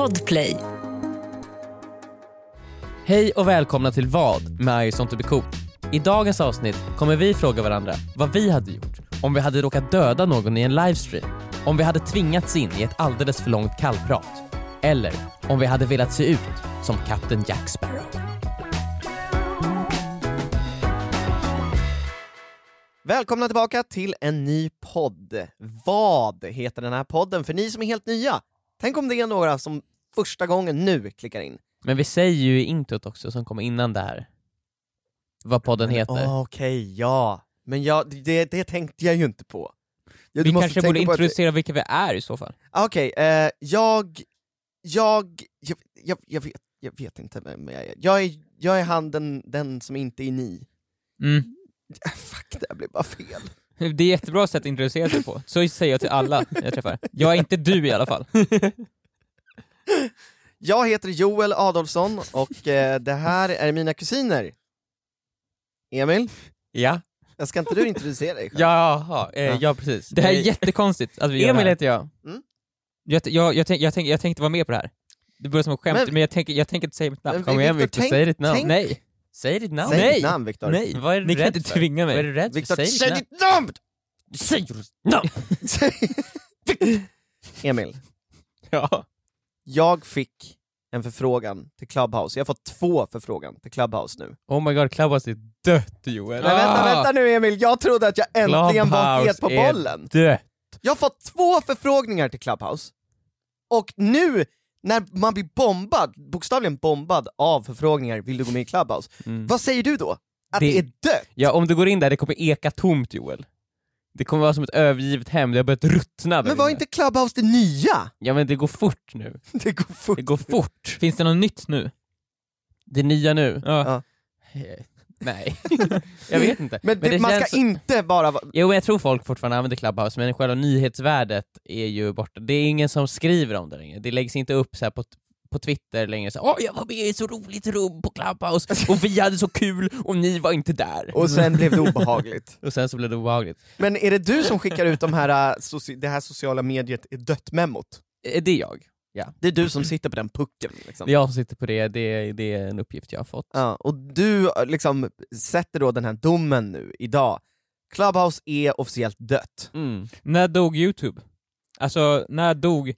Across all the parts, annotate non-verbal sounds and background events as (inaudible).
Podplay. Hej och välkomna till Vad med I sånt to be cool. I dagens avsnitt kommer vi fråga varandra vad vi hade gjort om vi hade råkat döda någon i en livestream, om vi hade tvingats in i ett alldeles för långt kallprat, eller om vi hade velat se ut som kapten Jack Sparrow. Välkomna tillbaka till en ny podd. Vad heter den här podden för ni som är helt nya? Tänk om det är några som första gången nu klickar in. Men vi säger ju i introt också som kommer innan det här vad podden heter. Åh, Okej, ja. Men jag, det, det tänkte jag ju inte på. Ja, du Vi kanske borde på att- introducera vilka vi är i så fall. Ah, Okej, eh, jag, jag, jag, jag, jag, vet, jag vet inte vem jag är. Jag är, jag är han den, den som inte är ni. Mm. (laughs) Fuck, det här blev bara fel. (laughs) Det är jättebra sätt att introducera sig på, så säger jag till alla jag träffar. Jag är inte du i alla fall. (laughs) Jag heter Joel Adolfsson och eh, det här är mina kusiner. Emil, Ja, jag ska inte du introducera dig själv? (laughs) jaha, eh, Ja. ja precis. Det här är Eh, jättekonstigt att vi gör Emil det här. heter jag. Jag, jag, jag, tänk, jag, tänk, jag tänkte vara med på det här. Det börjar som ett skämt, Men- men, jag, tänker, jag tänker inte säga mitt namn. Men Kom igen Viktor, tänk- säg ditt namn. tänk- Nej, Säg ditt namn. Säg Nej. ditt namn Viktor. nej. Vad är du Ni kan rädd inte för? tvinga Vad är mig. du rädd Viktor, för? säg ditt namn! Säg ditt namn! (laughs) Emil, Ja. jag fick en förfrågan till Clubhouse. Jag har fått två förfrågan till Clubhouse nu. Oh my god, Clubhouse är dött Joel. Men vänta, Ah. vänta nu Emil, jag trodde att jag äntligen var Clubhouse het på är bollen. Dött. Jag har fått två förfrågningar till Clubhouse, och nu när man blir bombad, bokstavligen bombad av förfrågningar, vill du gå med i Clubhouse? Mm. Vad säger du då? Att det, Det- är dött? Ja, om du går in där, det kommer eka tomt Joel. Det kommer vara som ett övergivet hem, det har börjat ruttna där Men var inne. inte Clubhouse det nya? Ja men det går fort nu. (laughs) Det går fort. Det går fort. Finns det något nytt nu? Det nya nu? Ja. Ja. Nej. (laughs) jag vet inte. Men, det, man ska inte bara. Jo men jag tror folk fortfarande använder Clubhouse, men själva nyhetsvärdet är ju borta. Det är ingen som skriver om det längre. Det läggs inte upp så på, på Twitter längre så Åh jag var med i ett så roligt rum på Clubhouse, och vi hade så kul, och ni var inte där. Och sen blev det obehagligt. (laughs) Och sen så blev det obehagligt. Men är det du som skickar ut de här, äh, det här sociala mediet är dött-memot? Eh, Det är jag. Det är du som sitter på den pucken liksom? Det är jag som sitter på det, det, det är en uppgift jag har fått. Ja, och du liksom sätter då den här domen nu, idag. Clubhouse är officiellt dött. Mm. När dog Youtube? Alltså, när dog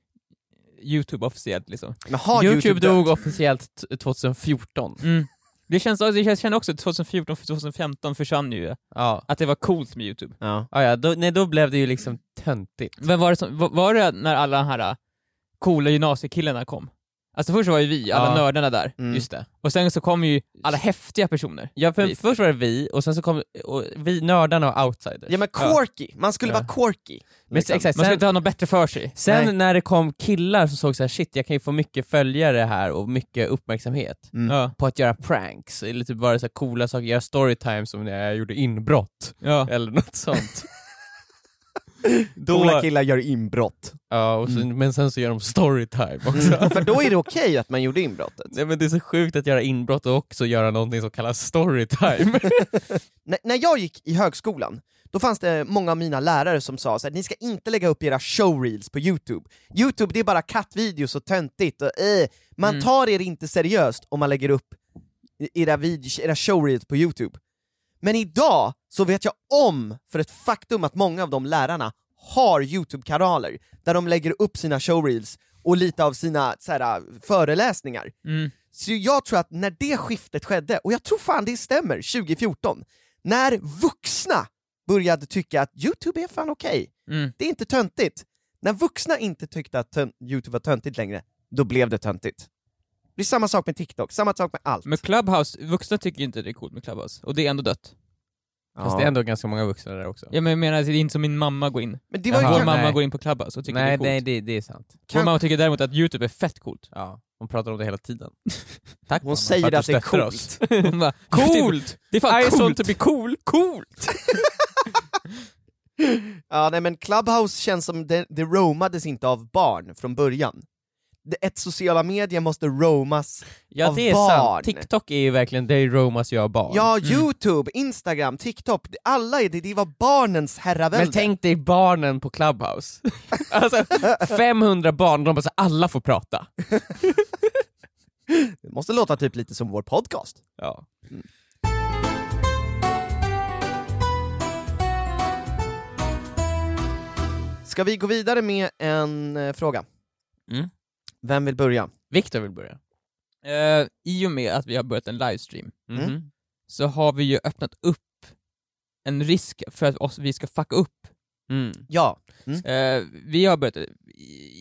Youtube officiellt liksom? Men har Youtube, Youtube, dog officiellt t- 2014. Mm. Det känns, det känns, känner också 2014 för 2015 försvann ju Ja. att det var coolt med Youtube. Ja. Ah, ja, då, nej, då blev det ju liksom töntigt. Men var det, som, var, var det när alla de här coola gymnasiekillarna kom? Alltså först var ju vi, alla Ja. nördarna där, Mm. Just det. och sen så kom ju alla häftiga personer. Ja, för först var det vi, och sen så kom och vi, nördarna och outsiders. ja men quirky, man skulle Ja. vara quirky. Men liksom. exakt, Man sen, inte ha något bättre för sig. sen Nej. när det kom killar som såg så här: shit jag kan ju få mycket följare här och mycket uppmärksamhet Mm. Ja. på att göra pranks, eller typ bara så här coola saker, göra storytime som när jag gjorde inbrott, Ja. eller något sånt. (laughs) Då- Coola killar gör inbrott. Ja, och sen, men sen så gör de storytime också. Mm. För då är det okej att man gjorde inbrottet. Nej men det är så sjukt att göra inbrott och också göra någonting som kallas storytime. (laughs) När jag gick i högskolan, då fanns det många av mina lärare som sa att ni ska inte lägga upp era showreels på youtube. Youtube det är bara kattvideos och töntigt, och, eh, man Mm. tar er inte seriöst om man lägger upp era, era showreels på youtube. Men idag så vet jag om för ett faktum att många av de lärarna har youtube-kanaler där de lägger upp sina showreels och lite av sina här, föreläsningar. Mm. Så jag tror att när det skiftet skedde, och jag tror fan det stämmer, 2014, när vuxna började tycka att Youtube är fan okej, Mm. det är inte töntigt. När vuxna inte tyckte att Youtube var töntigt längre, då blev det töntigt. Det är samma sak med TikTok, samma sak med allt. Men Clubhouse, vuxna tycker inte det är coolt med Clubhouse, och det är ändå dött. Fast det är ändå ganska många vuxna där också. Ja, men jag menar, det är inte som min mamma går in. Men det var ju. Vår kan- mamma nej. går in på Clubhouse och tycker det nej, är coolt. nej det, det är sant. Vår kan- mamma tycker däremot att Youtube är fett coolt. Ja, hon pratar om det hela tiden. (laughs) Tack Hon mamma, säger att det är coolt. oss. (laughs) Hon bara, (laughs) Coolt! Det är fan I coolt! want to be cool, coolt! Ja, nej men Clubhouse känns som det, det romades inte av barn från början. Ett sociala medier måste romas Ja av det är barn. sant, TikTok är ju verkligen det romas ju av barn. Ja, Youtube, Instagram, TikTok, alla är det, det var barnens herravälde. Men tänk dig barnen på Clubhouse. (laughs) Alltså 500 barn, de bara så alla får prata. (laughs) Det måste låta typ lite som vår podcast. Ja. Ska vi gå vidare med en eh, fråga? Mm. Vem vill börja? Viktor vill börja. Eh, I och med att vi har börjat en livestream Mhm. Mm. så har vi ju öppnat upp en risk för att oss, vi ska fucka upp. Mm. Ja. Eh, vi har börjat, i,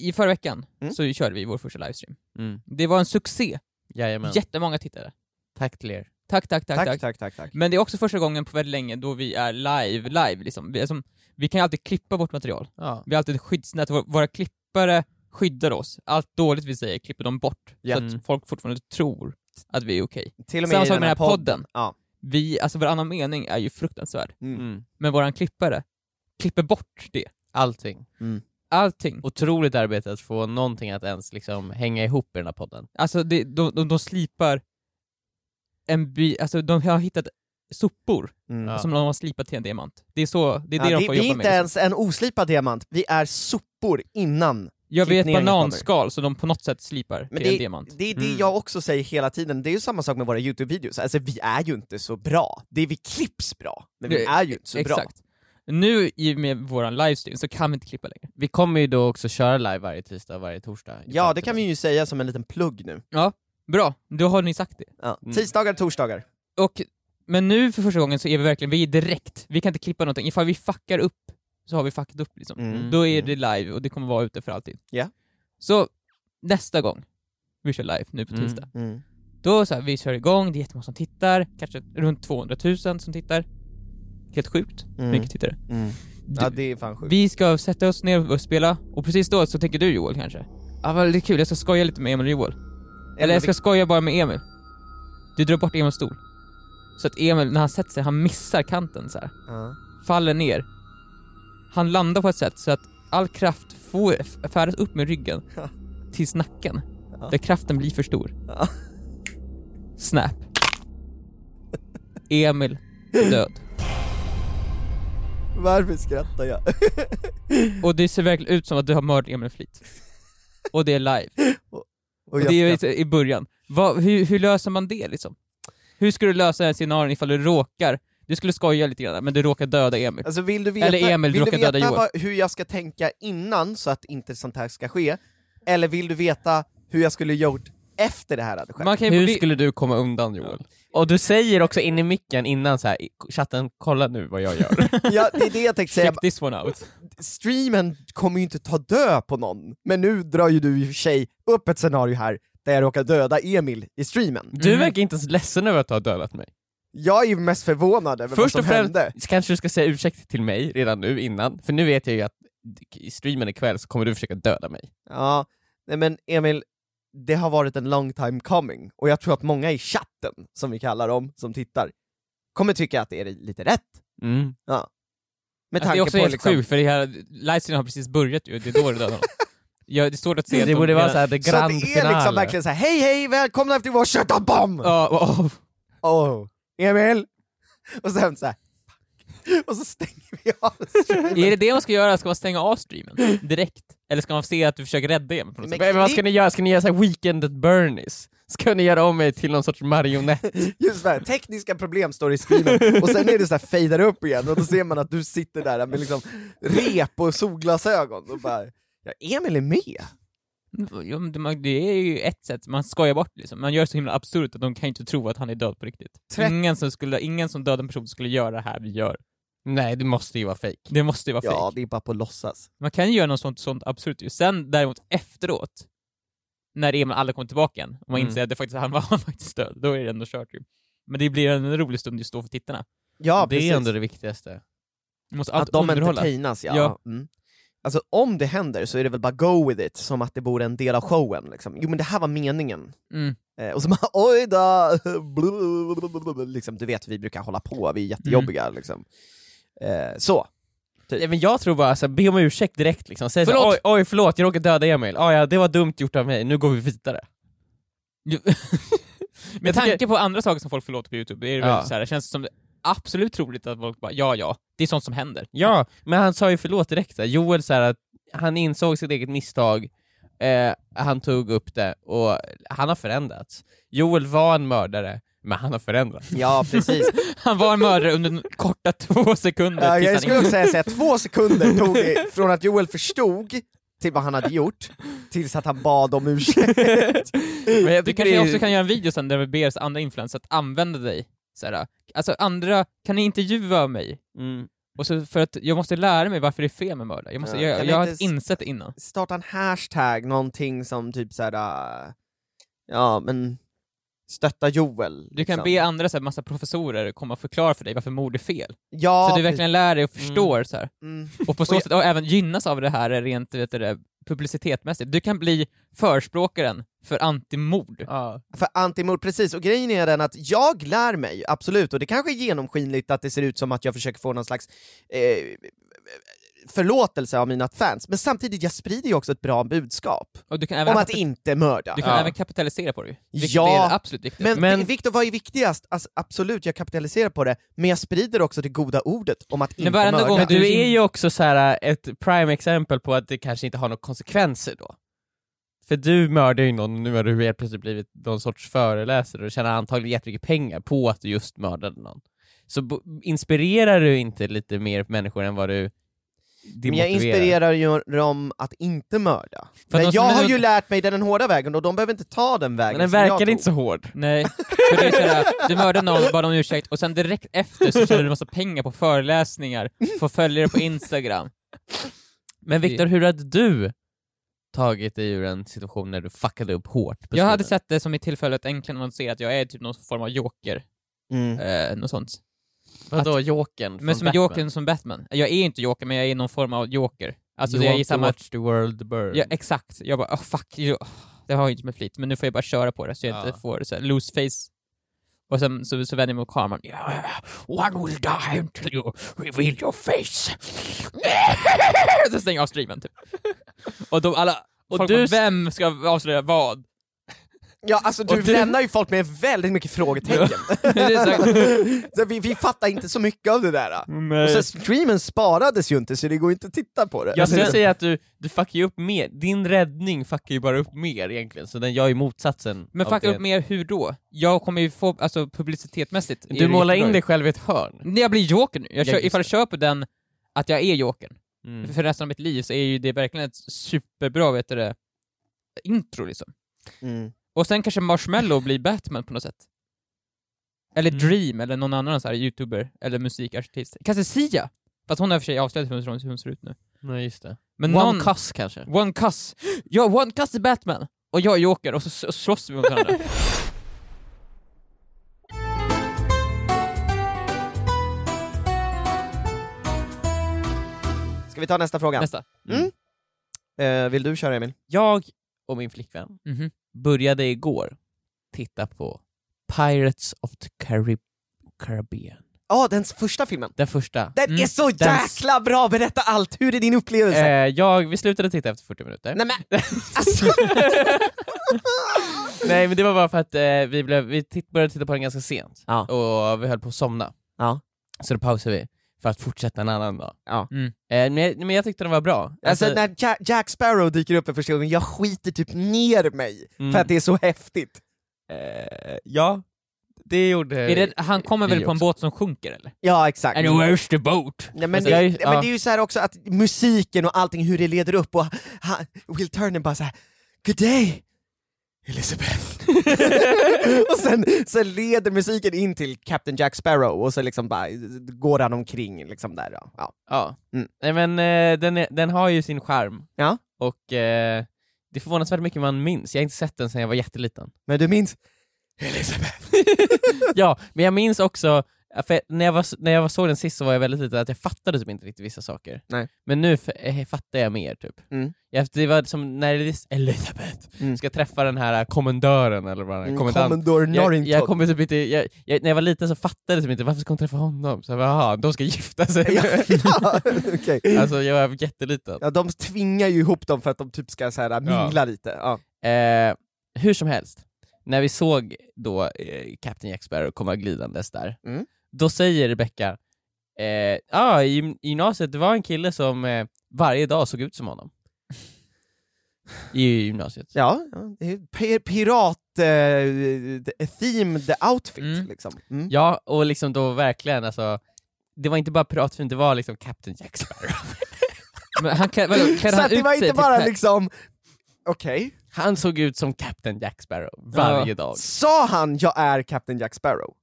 i förra veckan Mm. så körde vi vår första livestream. Mm. Det var en succé, Jajamän. jättemånga tittare. Tack till er. Tack, tack, tack, Tack, tack. tack, tack, tack. Men det är också första gången på väldigt länge då vi är live, live liksom. Vi, alltså, vi kan ju alltid klippa vårt material. Ja. Vi har alltid ett skyddsnät, Vår- våra klippare skyddar oss. Allt dåligt vi säger klipper de bort, Ja. så att folk fortfarande tror att vi är okej. Och Samma med sak den med här den här podden. podden. Ja. Vi, alltså varannan mening är ju fruktansvärd, Mm. Mm. men våran klippare klipper bort det. Allting. Allting. Otroligt arbete att få någonting att ens liksom hänga ihop i den här podden. Alltså det, de, de, de slipar en by, alltså de har hittat sopor Mm. Som de har slipat till en diamant. Det är så, det är det Ja, de vi, får vi är jobba inte med. ens en oslipad diamant, vi är sopor innan. Jag vet bananskal som de på något sätt slipar Men till en det, diamant. det är det Mm. jag också säger hela tiden, det är ju samma sak med våra YouTube-videos, alltså vi är ju inte så bra. Det är vi klipps bra, men vi Det- är ju inte så bra. Exakt. Nu i med våran livestream så kan vi inte klippa längre. Vi kommer ju då också köra live varje tisdag och varje torsdag. Ja, det kan vi ju säga som en liten plugg nu. Bra, då har ni sagt det. Ja. Mm. Tisdagar, torsdagar. Och, men nu för första gången så är vi verkligen, vi är direkt, vi kan inte klippa någonting. Ifall vi fuckar upp, så har vi fuckat upp liksom. Mm. Då är det live och det kommer vara ute för alltid. Ja. Så nästa gång vi kör live nu på Mm. tisdag, Mm. då så här, vi kör igång, det är jättemånga som tittar, kanske runt 200 000 som tittar. Helt sjukt Mm. mycket tittare. Mm. Ja, det är fan sjukt. Vi ska sätta oss ner och spela, och precis då så tänker du Joel kanske? Ja vad det är kul, jag ska skoja lite med Emil och Joel. Eller jag ska skoja bara med Emil. Du drar bort Emils stol. Så att Emil, när han sätter sig, han missar kanten så här. Ja. faller ner. Han landar på ett sätt så att all kraft får färdas upp med ryggen (laughs) Ja. till nacken, Ja. där kraften blir för stor. Ja. Snap. Emil död. Varför skrattar jag? (laughs) Och det ser verkligen ut som att du har mördat Emil flit. Och det är live. (laughs) Och Och jag det är i början. Vad- hur, hur löser man det liksom? Hur ska du lösa den scenarion ifall du råkar, du skulle skoja lite grann, men du råkar döda Emil? Alltså vill du veta, Eller Emil vill du veta döda vad, hur jag ska tänka innan så att inte sånt här ska ske? Eller vill du veta hur jag skulle gjort efter det här hade skett? Man kan ju Hur vi- skulle du komma undan Joel? Och du säger också in i micken innan så här, chatten, kolla nu vad jag gör. (laughs) Ja, det är det jag tänkte säga, Check this one out. streamen kommer ju inte ta död på någon, men nu drar ju du i och för sig upp ett scenario här där jag råkar döda Emil i streamen. Du Mm. verkar inte ens ledsen över att du har dödat mig. Jag är ju mest förvånad över Först vad och som främst hände. kanske du ska säga ursäkt till mig redan nu innan, för nu vet jag ju att i streamen ikväll så kommer du försöka döda mig. Ja, nej men Emil, det har varit en long time coming, och jag tror att många i chatten, som vi kallar dem, som tittar, kommer tycka att det är lite rätt. Mm. Med Alltså, det tanke är också på helt liksom... sjukt, för det här livestreamen har precis börjat ju, det är då det dödar honom. (laughs) Ja, det är svårt att se Det de borde vara såhär the Så att grand det är liksom finale. verkligen såhär, hej hej, välkomna till vår kött och bomb! Ja, oh, Oh, Emil! Och sen såhär, och så stänger vi av streamen. Är det det man ska göra? Ska man stänga av streamen direkt? Eller ska man se att du försöker rädda Emil på något Men- sätt? Men vad ska ni göra? Ska ni göra så här weekend at Bernies? Ska ni göra om mig till någon sorts marionett? (laughs) Just det, tekniska problem står i streamen, och sen är det så här fejdar upp igen, och då ser man att du sitter där med liksom rep och solglasögon, och bara, ja, Emil är med! Det- är ju ett sätt, man skojar bort liksom. Man gör så himla absurt att de kan inte tro att han är död på riktigt. Tre- Ingen som, skulle, ingen som dödar en person skulle göra det här vi gör. Nej, det måste ju vara fake. Det måste ju vara Ja, fake. det är bara på låtsas. Man kan ju göra något sånt, sånt absurt ju. Sen däremot efteråt, när Emil aldrig kommer tillbaka igen, och man Mm. inser att det faktiskt, (laughs) han var faktiskt död, då är det ändå kört ju. Men det blir en rolig stund just då för tittarna. Ja, det precis. är ändå det viktigaste. Måste Att de underhålla. entertainas, ja. Ja. Mm. Alltså om det händer så är det väl bara go with it, som att det vore en del av showen liksom. Jo men det här var meningen. Mm. Eh, och så bara (laughs) oj då, (laughs) liksom, du vet vi brukar hålla på, vi är jättejobbiga liksom. Eh, så. Ja, men jag tror bara, alltså, be om ursäkt direkt liksom. Säg så, Förlåt. oj, oj förlåt, jag råkade döda Emil. Ah, ja, det var dumt gjort av mig, nu går vi vidare. (laughs) Med tanke på andra saker som folk förlåter på youtube, är det Ja. så här, det känns som absolut troligt att folk bara ja, ja, det är sånt som händer. Ja, men han sa ju förlåt direkt, här. Joel så här, att han insåg sitt eget misstag, eh, han tog upp det, och han har förändrats. Joel var en mördare, men han har förändrats. Ja, precis. (laughs) Han var en mördare under korta två sekunder Ja, jag skulle också säga, säga två sekunder tog det från att Joel förstod till vad han hade gjort, tills att han bad om ursäkt. Men jag Du kanske också kan göra en video sen där vi ber andra influencers att använda dig. Så här, alltså andra, kan ni intervjua mig? Mm. Och så för att jag måste lära mig varför det är fel med mördare. Jag, måste, Ja, jag, jag har insett det innan. Starta en hashtag, någonting som typ såhär, äh, ja men stötta Joel. Du kan liksom. be andra så här, massa professorer komma och förklara för dig varför mord är fel. Ja, så du verkligen lär dig och förstår så här. Mm. Och på så Och jag- sätt, och även gynnas av det här rent vet du, publicitetmässigt. Du kan bli förspråkaren för antimord. Ja. För antimord, precis, och grejen är den att jag lär mig, absolut, och det kanske är genomskinligt att det ser ut som att jag försöker få någon slags eh, förlåtelse av mina fans, men samtidigt, jag sprider ju också ett bra budskap Och du kan även, om att inte mörda. du kan Ja. även kapitalisera på det vilket Ja, är absolut viktigt. Men, Men- Viktor, vad är viktigast? Alltså, absolut, jag kapitaliserar på det, men jag sprider också det goda ordet om att inte mörda. gång Men du är ju också så här ett prime exempel på att det kanske inte har några konsekvenser då. För du mördar ju någon och nu har du helt plötsligt blivit någon sorts föreläsare och tjänar antagligen jättemycket pengar på att du just mördade någon. Så inspirerar du inte lite mer människor än vad du Men jag inspirerar ju dem att inte mörda. För Men att jag har ju lärt mig den hårda vägen, och de behöver inte ta den vägen Men den verkar inte så hård. Nej, för det är sådär, du mördar någon, bad om ursäkt, och sen direkt efter så tjänar du massa pengar på föreläsningar, får följare på Instagram. Men Viktor, hur hade du tagit dig ur en situation när du fuckade upp hårt Jag hade sett det som i tillfälle att äntligen annonsera att jag är typ någon form av joker, Mm. eh, något sånt. Vadå, Jokern? Men som Batman? jokern som Batman. Jag är inte joker, men jag är någon form av joker. Alltså You jag want to samma... watch the world burn. Ja, exakt. Jag bara, oh, fuck, you. det har jag inte med flit, men nu får jag bara köra på det så jag Ja. inte får så här, loose face. Och sen så, så vänder jag mig mot kameran. Yeah, one will die until you reveal your face. (laughs) så stänger jag av streamen typ. Och de alla, Och folk du bara, vem ska avslöja vad? Ja, alltså du, du- lämnar ju folk med väldigt mycket frågetecken. (laughs) Så- vi, vi fattar inte så mycket av det där. Nej. Och sen streamen sparades ju inte, så det går inte att titta på det. Jag skulle säga att du, du fuckar ju upp mer, din räddning fuckar ju bara upp mer egentligen, så den gör ju motsatsen. Men av fucka det. upp mer hur då? Jag kommer ju få, alltså publicitetmässigt Du målar in dig själv i ett hörn. Nej, jag blir joker nu. Jag kör, Ja, just ifall jag köper den, att jag är jokern, Mm. för resten av mitt liv så är ju det verkligen ett superbra, vet du det, intro liksom. Mm. Och sen kanske Marshmallow blir Batman på något sätt. Eller Mm. Dream, eller någon annan så här youtuber, eller musikartist. Kanske Sia! Fast hon har i och för sig avslöjat hur hon, ser ut nu. Nej just det. Men One någon... cuss kanske? One cuss! Ja, One cuss är Batman! Och jag är Joker, och så så slåss vi mot varandra. (laughs) Ska vi ta nästa fråga? Nästa. Mm. Eh, vill du köra Emil? Jag och min flickvän Mhm. började igår titta på Pirates of the Carib Caribbean. Ja, den första filmen. Den första. Den Mm. är så Den- jäkla bra! Berätta allt! Hur är din upplevelse? Eh, jag, vi slutade titta efter 40 minuter. Nej men, (laughs) alltså, (laughs) Nej men det var bara för att eh, vi, blev, vi titt, började titta på den ganska sent, Ja. och vi höll på att somna. Ja. Så då pausade vi, för att fortsätta en annan dag. Ja. Mm. Eh, men, jag, men jag tyckte den var bra. alltså när Ja- Jack Sparrow dyker upp för första gången, jag skiter typ ner mig, Mm. för att det är så häftigt. eh, ja, det gjorde Är det, han kommer väl på en båt som sjunker eller? Ja, exakt. And where's the boat? Nej, men, Alltså, det, jag är- nej, men ja. det är ju så här också att musiken och allting, hur det leder upp, och han, Will Turner bara såhär Good day, Elizabeth. (laughs) och sen, sen leder musiken in till Captain Jack Sparrow, och så liksom bara går han omkring liksom där. Ja. Ja. Ja. Mm. Nej men eh, den, är, den har ju sin charm, Ja. och eh, det är förvånansvärt mycket man minns. Jag har inte sett den sedan jag var jätteliten. Men du minns Elizabeth? (laughs) ja, men jag minns också, för när jag, var, när jag såg den sist så var jag väldigt liten, att jag fattade typ inte riktigt vissa saker. Nej. Men nu eh, fattar jag mer typ. Mm. Jag, det var som när Elis- Elizabeth Mm. ska träffa den här kommendören eller vad Mm, kommendant. Commodore Jag, Norrington. jag kommer typ inte, jag, jag, när jag var liten så fattade jag typ inte, varför ska hon träffa honom? Så jag bara, aha, de ska gifta sig ja, ja, (laughs) okej. Alltså jag var jätteliten. Ja, de tvingar ju ihop dem för att de typ ska så här, mingla lite. Ja. Eh, hur som helst, när vi såg då eh, Captain Jack Sparrow komma glidandes där, Mm. Då säger Rebecca, eh, ah, i gym- i gymnasiet, det var en kille som eh, varje dag såg ut som honom. (laughs) I gymnasiet. Ja, ja, det är pi- pirat eh, themed outfit Mm. liksom. Mm. Ja, och liksom då verkligen alltså, det var inte bara piratfilm, det var liksom Captain Jack Sparrow. (laughs) Men han klä, vadå, klädde Så han det var inte bara Pat- liksom, okej, Han såg ut som Captain Jack Sparrow varje Ja. dag. sa han jag är Captain Jack Sparrow?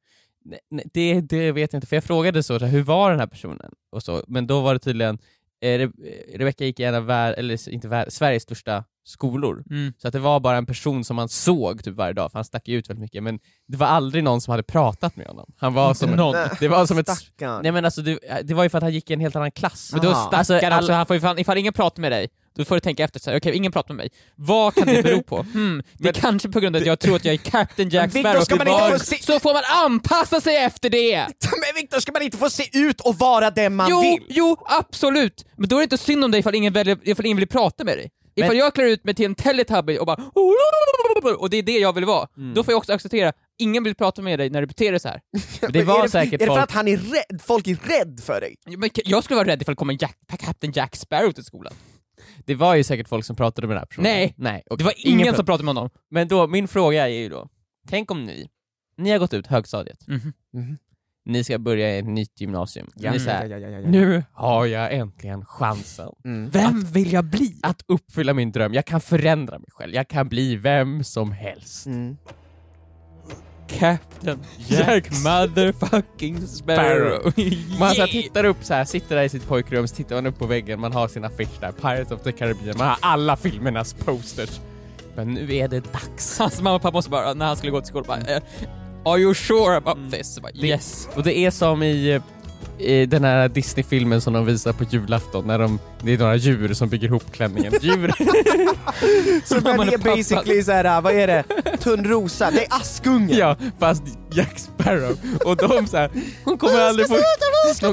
Nej, nej, det, det vet jag inte, för jag frågade så, så här, hur var den här personen? Och så, men då var det tydligen, eh, Re- Rebecca gick i en av vär, eller inte vär, Sveriges största skolor, Mm. så att det var bara en person som man såg typ varje dag, för han stack ju ut väldigt mycket, men det var aldrig någon som hade pratat med honom. Han var som, någon. Det var som ett... Stackarn. Nej men alltså, det, det var ju för att han gick i en helt annan klass. Men då stackar Alltså, alltså, all- han får ju fan, ifall ingen pratar med dig, då får du tänka efter så här, okej ingen pratar med mig, vad kan det bero på? (laughs) Hmm, det är kanske på grund av att jag tror att jag är Captain Jack (laughs) Sparrow, ska man inte få se- så får man anpassa sig efter det! (laughs) Men Viktor, ska man inte få se ut och vara den man jo, vill? jo, absolut! Men då är det inte synd om dig ifall ingen, väljer, ifall ingen vill prata med dig. Ifall Men- jag klär ut mig till en teletubby och bara och det är det jag vill vara, då får jag också acceptera, ingen vill prata med dig när du beter dig så här. Det var är det, säkert Är det för folk... att han är rädd? folk är rädd för dig? Men jag skulle vara rädd ifall det kom en Jack, Captain Jack Sparrow till skolan. Det var ju säkert folk som pratade med den här personen. Nej. Nej okej. Det var ingen, prat- som pratade med honom. Men då, min fråga är ju då, tänk om ni, ni har gått ut högstadiet, Mhm. ni ska börja i ett nytt gymnasium. Ja, Ni är så här, ja, ja, ja, ja. nu har jag äntligen chansen Mm. Vem vill jag bli? att uppfylla min dröm, jag kan förändra mig själv, jag kan bli vem som helst. Mm. Captain Jack motherfucking Sparrow. (laughs) Man så här, Yeah. tittar upp så här, sitter där i sitt pojkrum, så tittar man upp på väggen, man har sin affisch där, Pirates of the Caribbean, man har alla filmernas posters. Men nu är det dags. Hans mamma och pappa måste bara, när han skulle gå till skolan, bara, eh, Are you sure about this? Så Bara, yes. Och det är som i, eh, i den här Disney-filmen som de visar på julafton, när de, det är några djur som bygger ihop klänningen. (laughs) Djur. Så men det är och basically såhär, vad är det? Tunnrosa, det är Askungen! ja, fast Jack Sparrow. Och de så här, hon kommer aldrig få,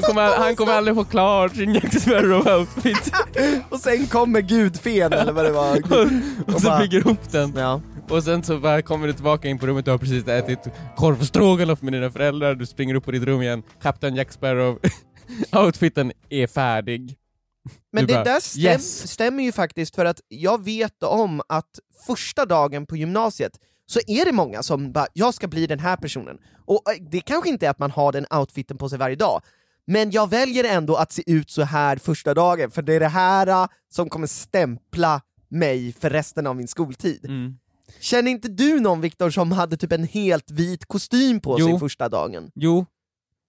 kommer, han kommer aldrig få klart sin Jack Sparrow-outfit. (laughs) Och sen kommer gudfen eller vad det var. Och, och så bara- bygger ihop den. Ja. Och sen så bara kommer du tillbaka in på rummet, du har precis ätit korvstroganoff med dina föräldrar, du springer upp på ditt rum igen, Kapten Jack Sparrow, (laughs) outfiten är färdig. Men Du det bara, där stäm, yes. stämmer ju faktiskt för att jag vet om att första dagen på gymnasiet så är det många som bara, jag ska bli den här personen. Och eh, det kanske inte är att man har den outfiten på sig varje dag, men jag väljer ändå att se ut så här första dagen, för det är det här eh, som kommer stämpla mig för resten av min skoltid. Känner inte du någon Viktor som hade typ en helt vit kostym på Jo. sig första dagen? Jo.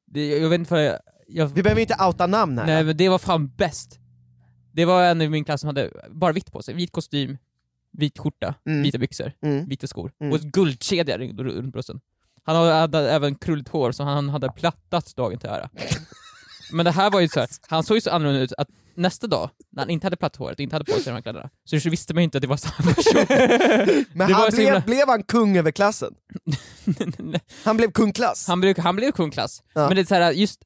Det, jag vet inte vad jag... jag Vi behöver inte outa namn här. nej men det var fan bäst. Det var en i min klass som hade bara vitt på sig, vit kostym, vit skjorta, Mm. vita byxor, Mm. vita skor Mm. och guldkedja runt brösten. Han hade, hade även krulligt hår som han hade plattat dagen till ära. (laughs) Men det här var ju så här, han såg ju så annorlunda ut att nästa dag, när han inte hade platt håret och inte hade på sig de här kläderna, så visste man ju inte att det var samma (laughs) person. Men det han blev, himla- blev han kung över klassen? (laughs) Han blev kungklass? han, blev, han blev kungklass. Ja. Men det är så här, just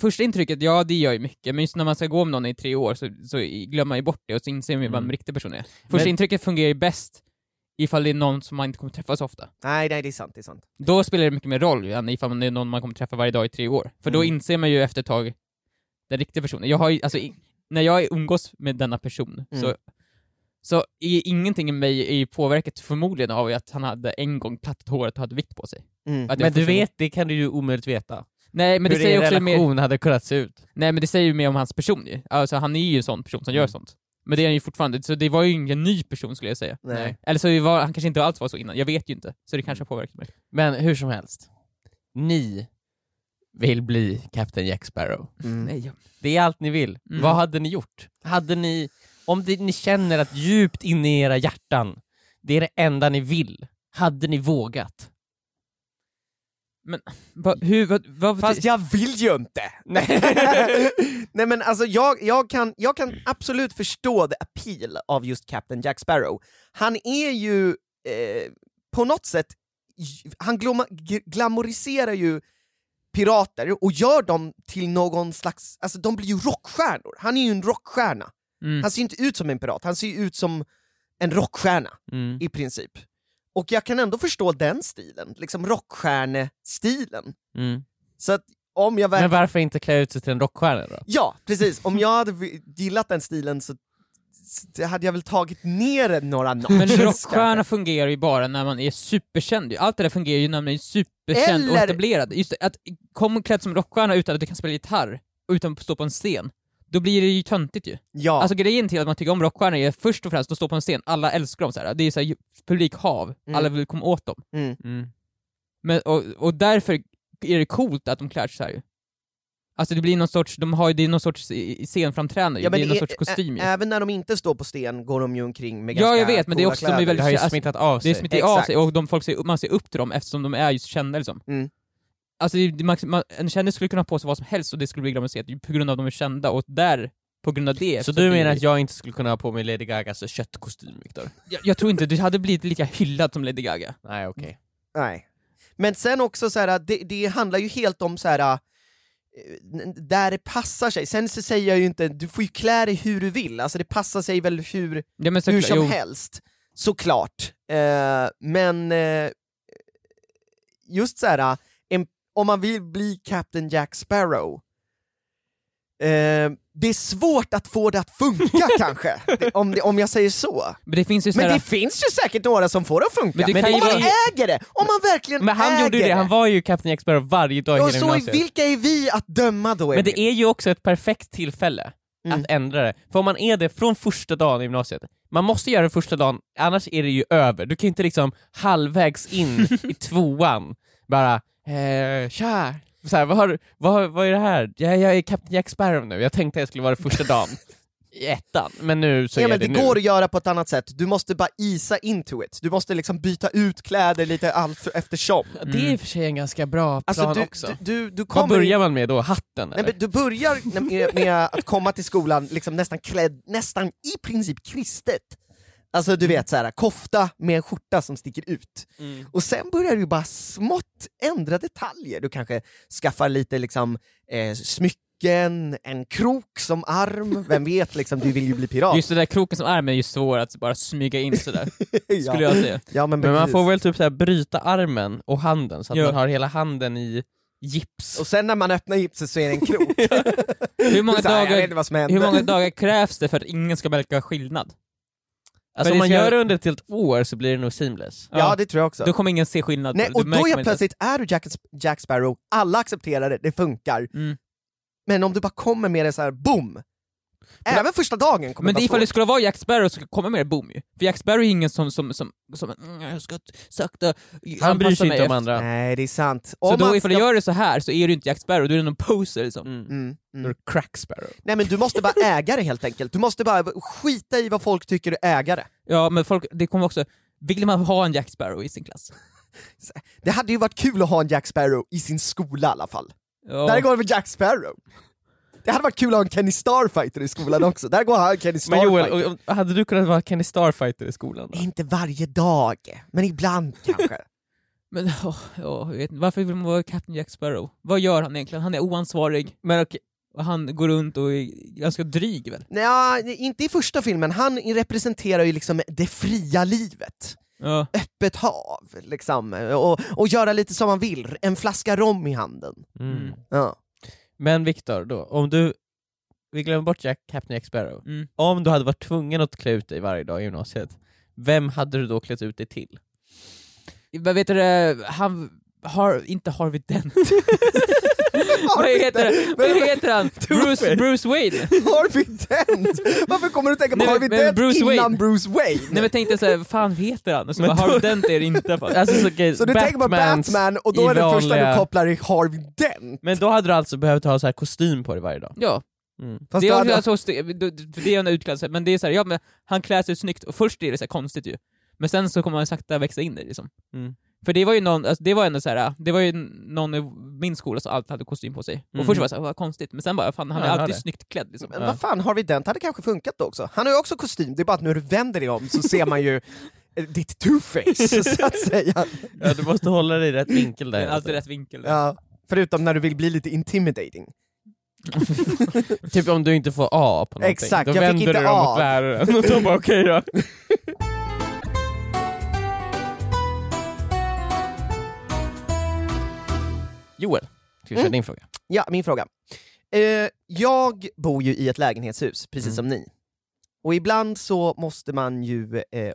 första intrycket, ja det gör ju mycket, men just när man ska gå med någon i tre år så, så glömmer man ju bort det och så inser man ju vad en Mm. riktig person är. Första Men- intrycket fungerar ju bäst ifall det är någon som man inte kommer träffa så ofta. Nej, nej det är sant, det är sant. Då spelar det mycket mer roll än ifall det är någon man kommer träffa varje dag i tre år. För då Mm. inser man ju efter ett tag den riktiga personen. Jag har ju, alltså, när jag umgås med denna person Mm. så, så är ingenting i mig är påverkat förmodligen av att han hade en gång plattat håret och hade vitt på sig. Mm. Men du vet, det kan du ju omöjligt veta. Nej men det Hur säger er också mer... relation hade kunnat se ut. Nej men det säger ju mer om hans person ju. Alltså han är ju en sån person som gör Mm. sånt. Men det är han ju fortfarande, så det var ju ingen ny person skulle jag säga. Nej. Eller så var, han kanske inte alls var så innan, jag vet ju inte. Så det kanske har påverkat mig. Men hur som helst, ni vill bli Captain Jack Sparrow. Mm. Det är allt ni vill. Mm. Vad hade ni gjort? Hade ni, om det, ni känner att djupt inne i era hjärtan, det är det enda ni vill, hade ni vågat? Va, hur, vad, vad Fast jag vill ju inte! (laughs) Nej men alltså jag, jag, kan, jag kan absolut förstå the appeal av just Captain Jack Sparrow. Han är ju eh, på något sätt, han gloma, glamoriserar ju pirater och gör dem till någon slags, alltså de blir ju rockstjärnor. Han är ju en rockstjärna. Mm. Han ser inte ut som en pirat, han ser ju ut som en rockstjärna Mm. i princip. Och jag kan ändå förstå den stilen, liksom rockstjärnestilen. Mm. Så att om jag Men verkligen... varför inte klä ut sig till en rockstjärna då? Ja, precis. Om jag hade gillat den stilen så hade jag väl tagit ner några notches Men rockstjärna fungerar ju bara när man är superkänd. Allt det där fungerar ju när man är superkänd och Eller- etablerad. Just det, att komma klädd som rockstjärna utan att du kan spela gitarr, och utan att stå på en scen, då blir det ju töntigt ju. Ja, Alltså grejen till att man tycker om rockstjärnor är först och främst att stå på en scen, alla älskar dem så här. det är så här, publikhav, Mm. alla vill komma åt dem. mm. Mm. Men, och, och därför är det coolt att de klär sig så här ju. Alltså det blir någon sorts, de har ju, det är någon sorts i- i scenframträdande ja det är någon sorts kostym ju. ä- även när de inte står på sten går de ju omkring med Ja, ganska jag vet, men det är också- de är väldigt- Det har ju Alltså, smittat av Det är sig. smittat av Exakt. sig och de folk ser, man ser upp till dem eftersom de är ju så kända liksom. Mm. Alltså det, man, man, en kändis skulle kunna ha på sig vad som helst och det skulle bli glamoriserat på grund av att de är kända och där, på grund av det Så du menar att jag inte skulle kunna ha på mig Lady Gagas köttkostym, Viktor? jag, jag tror inte du hade blivit lika hyllad som Lady Gaga. Nej, okej. Nej. Men sen också så här, det, det handlar ju helt om så här eh, där det passar sig. Sen så säger jag ju inte, du får ju klä dig hur du vill, alltså det passar sig väl hur, Ja, men hur som jo. helst, såklart. Eh, men eh, just så här, en, om man vill bli Captain Jack Sparrow, eh, det är svårt att få det att funka (laughs) kanske, om, det, om jag säger så. Men det finns ju Men såhär, det finns ju säkert några som får det att funka, Men det men om man vara- äger det, om man verkligen Men han äger gjorde ju det, han var ju Captain Sparrow varje dag i och hela så vilka är vi att döma då? Men Emil? det är ju också ett perfekt tillfälle Mm. att ändra det. För om man är det från första dagen i gymnasiet, man måste göra det första dagen, annars är det ju över. Du kan ju inte liksom halvvägs in (laughs) i tvåan bara eh, tja, så här, vad, har, vad, vad är det här? Jag, jag är Captain Jack Sparrow nu, jag tänkte jag skulle vara det första dagen (laughs) i ettan, men nu så Ja, är men det, det nu. går att göra på ett annat sätt, du måste bara isa into it, du måste liksom byta ut kläder lite allt eftersom. Ja, Det är i och för sig en ganska bra plan Alltså du, också. du, du, du Vad kommer börjar man med då? Hatten Nej, eller? men du börjar med, med att komma till skolan liksom nästan klädd, nästan i princip kristet. Alltså du vet så här, kofta med en skjorta som sticker ut. Mm. Och sen börjar du bara smått ändra detaljer, du kanske skaffar lite liksom eh, smycken, en krok som arm, vem vet liksom, du vill ju bli pirat. just det där kroken som arm är ju svår att bara smyga in sådär, (laughs) ja. skulle jag säga. Ja, men, Men man får väl typ så här bryta armen och handen så att Ja. man har hela handen i gips. Och sen när man öppnar gipset så är det en krok. (laughs) Hur många, (laughs) dagar, hur många dagar krävs det för att ingen ska märka skillnad? Alltså Men om man ska- gör det under ett helt år så blir det nog seamless. Ja, det tror jag också. Då kommer ingen se skillnad Nej, och då inte. plötsligt är du Jack, Jack Sparrow, alla accepterar det, det funkar. Mm. Men om du bara kommer med det så här, boom! Även första dagen kommer Men det det ifall vara det svårt. skulle vara Jack Sparrow så kommer det boom ju. För Jack Sparrow är ingen som, som, som, som mm, jag ska sakta Han bryr sig inte om andra. Nej, det är sant. Så Om då man ifall du ska- gör det så här så är du inte Jack Sparrow, då är du någon poser liksom. Mm. Mm, Då är mm. det Crack Sparrow. Nej men du måste bara äga det helt enkelt, du måste bara skita i vad folk tycker du äger det. Ja men folk, det kommer också, vill man ha en Jack Sparrow i sin klass? Det hade ju varit kul att ha en Jack Sparrow i sin skola i alla fall. Ja. Där går det med Jack Sparrow. Det hade varit kul att ha en Kenny Starfighter i skolan också, där går han Kenny Men Starfighter. Joel, och- och hade du kunnat vara Kenny Starfighter i skolan? Då? Inte varje dag, men ibland kanske. (laughs) Men åh, jag vet varför vill man vara Captain Jack Sparrow? Vad gör han egentligen? Han är oansvarig, Men och han går runt och är ganska dryg väl? Nej, inte i första filmen, han representerar ju liksom det fria livet. Ja. Öppet hav, liksom, och, och göra lite som man vill, en flaska rom i handen. mm. Ja. Men Viktor, då, om du, vi glömmer bort Jack, Captain Jack Sparrow, Mm. om du hade varit tvungen att klä ut dig varje dag i gymnasiet, vem hade du då klätt ut dig till? Vad vet du, det, han har, inte Harvey Dent. (laughs) (laughs) Vad heter, det? Vad heter han? Bruce, Bruce Wayne? Harvey Dent! Varför kommer du tänka på Nej, Harvey men Dent Bruce innan Wayne. Bruce Wayne? Nej men tänkte såhär, vad fan heter han? Och så Men bara, då- Harvey Dent är det inte. Fan. (laughs) Alltså, så, okej, så du tänker på Batmans Batman och då är det första du kopplar i Harvey Dent? Men då hade du alltså behövt ha så här kostym på dig varje dag? Ja, Mm. Det är, hade- alltså, det är en utklädsel, men det är såhär, ja men han klär sig snyggt, och först är det så konstigt ju. Men sen så kommer man sakta växa in i det liksom. Mm. För det var ju någon, alltså, det var ändå såhär, det var ju någon i min skola som alltid hade kostym på sig. Och Mm. först var jag såhär, vad konstigt, men sen bara, fan han Ja, är har alltid det. snyggt klädd liksom. Men Ja. vad fan, Harvey Dent hade kanske funkat då också. Han har ju också kostym, det är bara att när du vänder dig om så ser man ju eh, ditt two-face, så att säga. Ja, du måste hålla dig i rätt vinkel Det där. är alltid rätt vinkel. Ja. Förutom när du vill bli lite intimidating. (laughs) Typ om du inte får A på någonting, Exakt, då jag fick vänder inte du dig om A. mot läraren (laughs) och de bara okej då. (laughs) Joel, Ska vi köra Mm. din fråga? Ja, min fråga. Eh, jag bor ju i ett lägenhetshus, precis Mm. som ni. Och ibland så måste man ju eh, eh,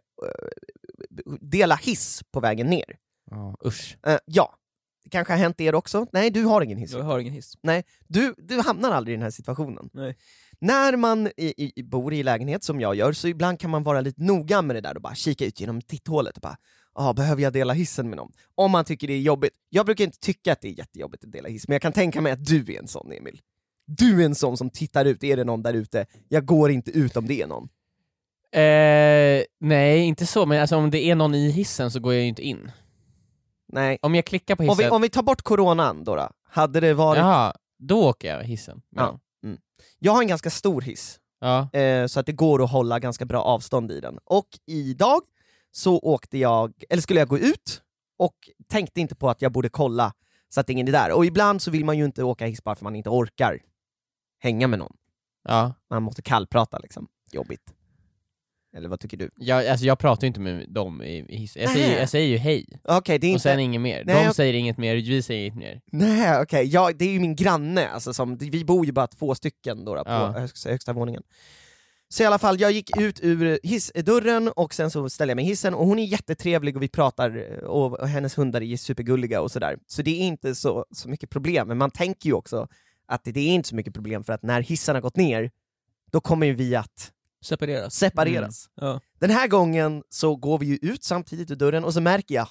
dela hiss på vägen ner. Ja, usch. Eh, ja, det kanske har hänt er också. Nej, du har ingen hiss. Jag har ingen hiss. Du, du hamnar aldrig i den här situationen. Nej. När man i, i, bor i lägenhet, som jag gör, så ibland kan man vara lite noga med det där och bara kika ut genom titthålet och bara ah, behöver jag dela hissen med någon? Om man tycker det är jobbigt. Jag brukar inte tycka att det är jättejobbigt att dela hiss, men jag kan tänka mig att du är en sån, Emil. Du är en sån som tittar ut, är det någon där ute? Jag går inte ut om det är någon. Eh, nej, inte så, men alltså, om det är någon i hissen så går jag ju inte in. Nej. Om jag klickar på hissen, Om vi, om vi tar bort coronan då, då hade det varit... jaha, då åker jag hissen. Ja. Jag har en ganska stor hiss, ja. eh, så att det går att hålla ganska bra avstånd i den. Och idag så åkte jag, eller skulle jag gå ut, och tänkte inte på att jag borde kolla så att ingen är där. Och ibland så vill man ju inte åka hiss bara för man inte orkar hänga med någon. ja. Man måste kallprata liksom, jobbigt. Eller vad tycker du? Jag, alltså, jag pratar ju inte med dem i, i hissen, jag, säger, jag säger ju hej, Okej, det är och inte... sen inget mer. Nej, De jag- säger inget mer, vi säger inget mer. Nej okej, ja, det är ju min granne, alltså, som, vi bor ju bara två stycken då, då på Ja. högsta, högsta våningen. Så i alla fall, jag gick ut ur hissdörren och sen så ställde jag mig i hissen och hon är jättetrevlig och vi pratar och, och hennes hundar är supergulliga och sådär. Så det är inte så, så mycket problem, men man tänker ju också att det, det är inte så mycket problem för att när hissen har gått ner, då kommer ju vi att Separeras. separeras. Ja. Den här gången så går vi ju ut samtidigt ur dörren och så märker jag,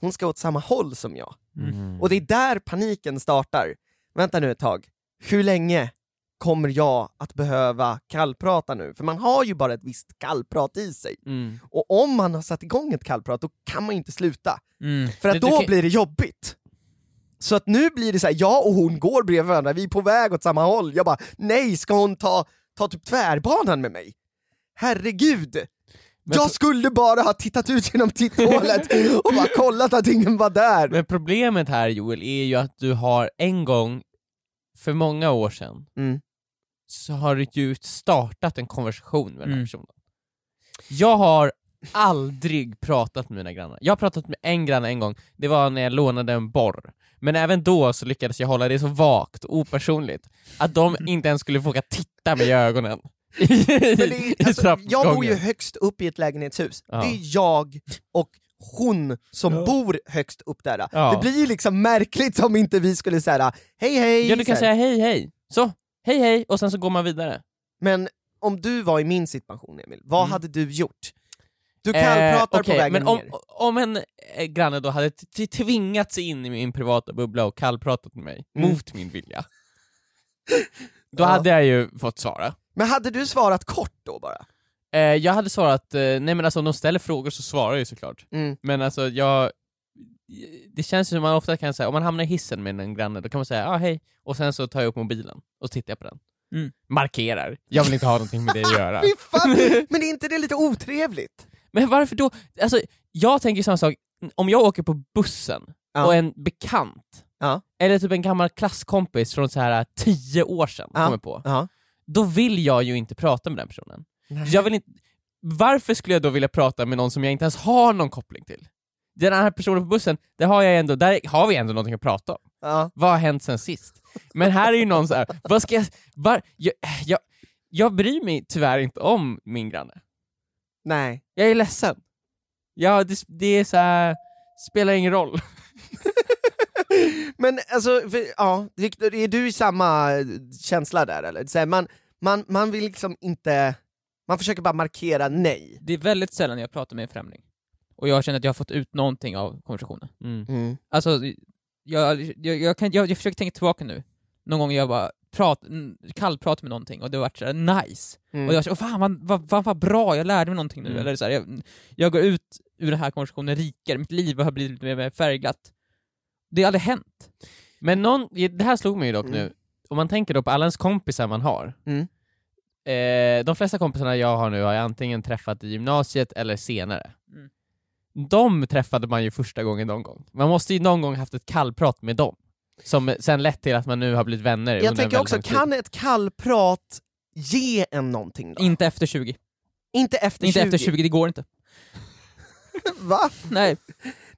hon ska åt samma håll som jag. Mm. Och det är där paniken startar. Vänta nu ett tag, hur länge kommer jag att behöva kallprata nu? För man har ju bara ett visst kallprat i sig. Mm. Och om man har satt igång ett kallprat, då kan man ju inte sluta. Mm. För att du då kan- blir det jobbigt. Så att nu blir det så här, jag och hon går bredvid varandra, vi är på väg åt samma håll. Jag bara, nej, ska hon ta, ta typ tvärbanan med mig? Herregud! Men jag skulle bara ha tittat ut genom titthålet (laughs) och bara kollat att ingen var där. Men problemet här Joel är ju att du har en gång, för många år sedan, Mm. så har du ju startat en konversation med den här Mm. personen. Jag har aldrig pratat med mina grannar. Jag har pratat med en granne en gång, det var när jag lånade en borr. Men även då så lyckades jag hålla det så vagt och opersonligt att de (laughs) inte ens skulle våga titta mig i ögonen. Men det är, (laughs) alltså, jag bor ju högst upp i ett lägenhetshus, Ja. det är jag och hon som Ja. bor högst upp där. Ja. Det blir ju liksom märkligt om inte vi skulle säga hej hej, Ja du kan säga hej hej, så, hej hej, och sen så går man vidare. men om du var i min situation Emil, vad Mm. hade du gjort? Du kallpratar Eh, okej, på vägen men om, ner. om en eh, granne då hade tvingat sig in i min privata bubbla och kallpratat med mig, Mm. mot min vilja, (laughs) då Ja. hade jag ju fått svara. Men hade du svarat kort då bara? Eh, jag hade svarat, eh, nej men alltså om de ställer frågor så svarar jag ju såklart. Mm. Men alltså jag, det känns som man ofta kan säga, om man hamnar i hissen med en granne, då kan man säga ja ah, hej, och sen så tar jag upp mobilen och tittar på den. Mm. Markerar, jag vill inte ha någonting med det att göra. (laughs) Fan, (laughs) men är inte det lite otrevligt? Men varför då? Alltså, jag tänker samma sak, om jag åker på bussen Ja. och en bekant, Ja. eller typ en gammal klasskompis från så här tio år sedan Ja. kommer på, Ja. Då vill jag ju inte prata med den personen. Nej. Jag vill inte, varför skulle jag då vilja prata med någon som jag inte ens har någon koppling till? Den här personen på bussen, där har, jag ändå, där har vi ändå någonting att prata om. Ja. Vad har hänt sen sist? Men här är ju någon så här, vad ska jag, var, jag, jag, jag bryr mig tyvärr inte om min granne. Nej. Jag är ledsen. Ja, det, det är så här, spelar ingen roll. Men alltså, för, ja, Victor, är du i samma känsla där eller? Så här, man, man, man vill liksom inte, man försöker bara markera nej. Det är väldigt sällan jag pratar med en främling. Och jag känner att jag har fått ut någonting av konversationen. Mm. Alltså, jag, jag, jag, kan, jag, jag försöker tänka tillbaka nu. Någon gång jag bara prat, mm, kallprat med någonting och det har varit sådär nice. Mm. Och jag känner, fan vad, vad, vad, vad bra, jag lärde mig någonting nu. Mm. Eller så här, jag, jag går ut ur den här konversationen rikare, mitt liv har blivit lite mer- mer färgglatt. Det har aldrig hänt. Men någon, det här slog mig ju dock Mm. nu, om man tänker då på alla ens kompisar man har. Mm. Eh, de flesta kompisarna jag har nu har jag antingen träffat i gymnasiet eller senare. Mm. De träffade man ju första gången någon gång. Man måste ju någon gång haft ett kallprat med dem. Som sen lett till att man nu har blivit vänner Jag tänker också, kan ett kallprat ge en någonting då? Inte efter 20. inte efter inte 20? efter 20, det går inte. (laughs) Va? Nej.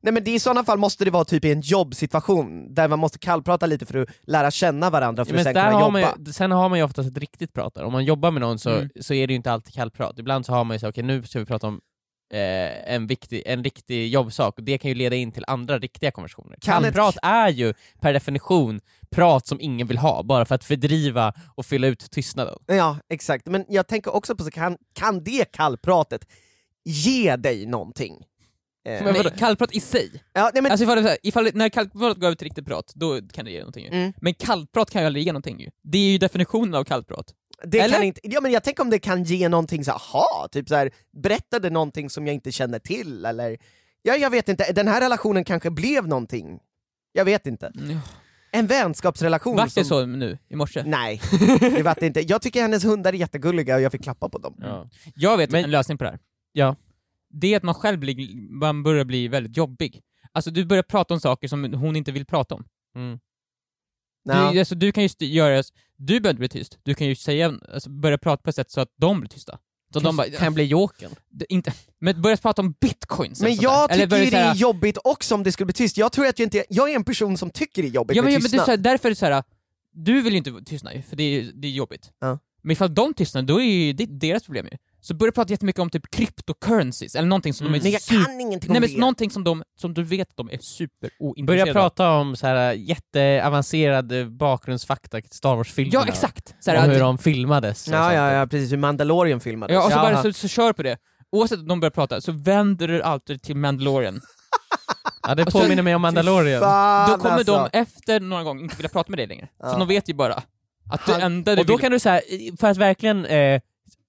Nej men det, i sådana fall måste det vara typ i en jobbsituation, där man måste kallprata lite för att lära känna varandra för Men att sen kunna jobba. ju- sen har man ju oftast ett riktigt prat där. Om man jobbar med någon så, Mm. så är det ju inte alltid kallprat. Ibland så har man ju så okej nu ska vi prata om eh, en, viktig, en riktig jobbsak, och det kan ju leda in till andra riktiga konversationer. Kallprat är ju per definition prat som ingen vill ha, bara för att fördriva och fylla ut tystnaden. Ja, exakt. Men jag tänker också på, så kan, kan det kallpratet ge dig någonting? Eh, Men? Nej, kallprat i sig. ja, nej, men, Alltså ifall, här, ifall när kallprat går över till riktigt prat, då kan det ge någonting ju. Mm. Men kallprat kan ju aldrig ge någonting ju. Det är ju definitionen av kallprat. det eller? kan inte, ja, men jag tänker om det kan ge någonting så här, aha, typ så här, berättade någonting som jag inte känner till, eller ja, jag vet inte, den här relationen kanske blev någonting. Jag vet inte. En vänskapsrelation Vart det som... så nu, i morse? Nej, det var det inte. Jag tycker hennes hundar är jättegulliga och jag fick klappa på dem. Ja. Jag vet Men- en lösning på det här. Ja. Det är att man själv blir, man börjar bli väldigt jobbig. Alltså du börjar prata om saker som hon inte vill prata om. Mm. Du, alltså, du kan ju göra, du behöver inte bli tyst, du kan ju säga, alltså, börja prata på ett sätt så att de blir tysta. Så de bara, kan jag bli jokern? Inte, men börja prata om bitcoins Men jag tycker börja ju det är jobbigt också om det skulle bli tyst. Jag tror att jag inte, jag är en person som tycker det är jobbigt Ja men, med ja, men det är här, därför är det så här. du vill ju inte tystna ju, för det är, det är jobbigt. Ja. Men ifall de tystnar, då är ju det deras problem ju. Så börja prata jättemycket om typ cryptocurrencies, eller någonting som Mm. de Men är jag super... kan ingenting om Nej men det. någonting som, de, som du vet att de är super ointresserade Börja prata om så här jätteavancerad eh, bakgrundsfakta till Star Wars-filmerna. Ja exakt! Så här, Om att- hur de filmades. och Ja, sånt ja, ja, precis. Hur Mandalorian filmades. Ja, och så, bara, så, så kör på det. Oavsett om de börjar prata, så vänder du alltid till Mandalorian. (laughs) ja, det så- påminner mig om Mandalorian. Fan, Då kommer alltså. de efter några gånger inte vilja prata med dig längre. Ja. För de vet ju bara att det Han- enda du Och då vill... kan du så här, för att verkligen eh,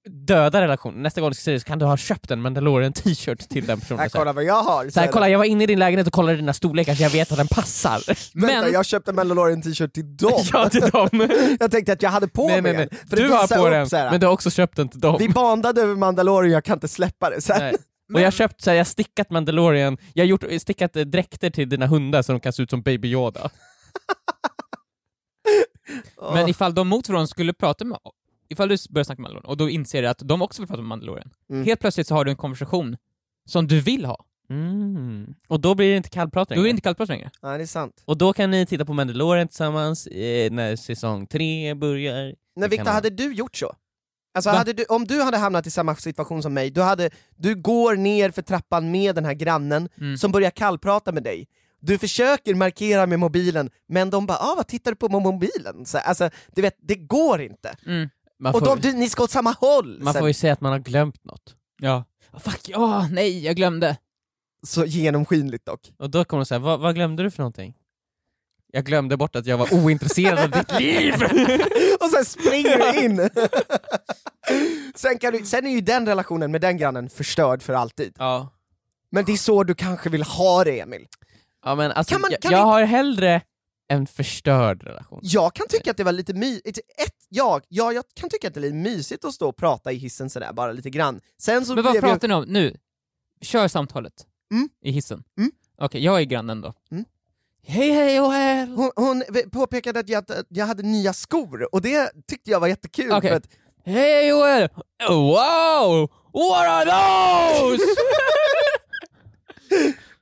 döda relationen, nästa gång du ska säga det så kan du ha köpt en Mandalorian t-shirt till den personen. Här, kolla vad jag har! så här, kolla jag var inne i din lägenhet och kollade dina storlekar så jag vet att den passar. (laughs) Vänta, men- jag köpte en Mandalorian t-shirt till dem! (laughs) ja, till dem. (laughs) jag tänkte att jag hade på nej, mig nej, nej. för Du har på den, men du har också köpt den till dem. Vi bandade över Mandalorian, jag kan inte släppa det. Här. Nej. Och jag har köpt så här, jag har stickat Mandalorian, jag har gjort, stickat eh, dräkter till dina hundar så de kan se ut som Baby Yoda. Men ifall de mot skulle prata med... Ifall du börjar snacka med Mandalorian, och då inser du att de också vill prata med Mandalorian. Mm. Helt plötsligt så har du en konversation som du vill ha. Mm. Och då blir det inte kallprat Då är längre. det inte kallprat längre. Ja, det är sant. Och då kan ni titta på Mandalorian tillsammans eh, när säsong tre börjar. Men Viktor, vara- hade du gjort så? Alltså, Va? hade du, om du hade hamnat i samma situation som mig, du, hade, du går ner för trappan med den här grannen Mm. som börjar kallprata med dig. Du försöker markera med mobilen, men de bara ah, vad tittar du på med mobilen?” så, Alltså, du vet, det går inte. Mm. Man Och får, de, du, ni ska åt samma håll! man sen. får ju säga att man har glömt något. Ja. Fuck, ja, nej, jag glömde. Så genomskinligt dock. Och då kommer de säga, vad, vad glömde du för någonting? Jag glömde bort att jag var ointresserad av ditt liv! (laughs) och sen springer du in! (laughs) sen, kan du, sen är ju den relationen med den grannen förstörd för alltid. ja. Men det är så du kanske vill ha det Emil. ja men alltså, Kan man- jag, kan jag vi- har hellre en förstörd relation. Jag kan tycka att det var lite mysigt, ett, jag, ja, jag kan tycka att det är lite mysigt att stå och prata i hissen sådär, bara lite grann. Sen så Men vad jag- pratar ni om nu? Kör samtalet. Mm. I hissen. Mm. Okej, jag är grannen då. Mm. Hej hej Joel! hon, hon påpekade att jag, jag hade nya skor, och det tyckte jag var jättekul. Okej. För att, Hej Joel! Wow! What are those? (laughs)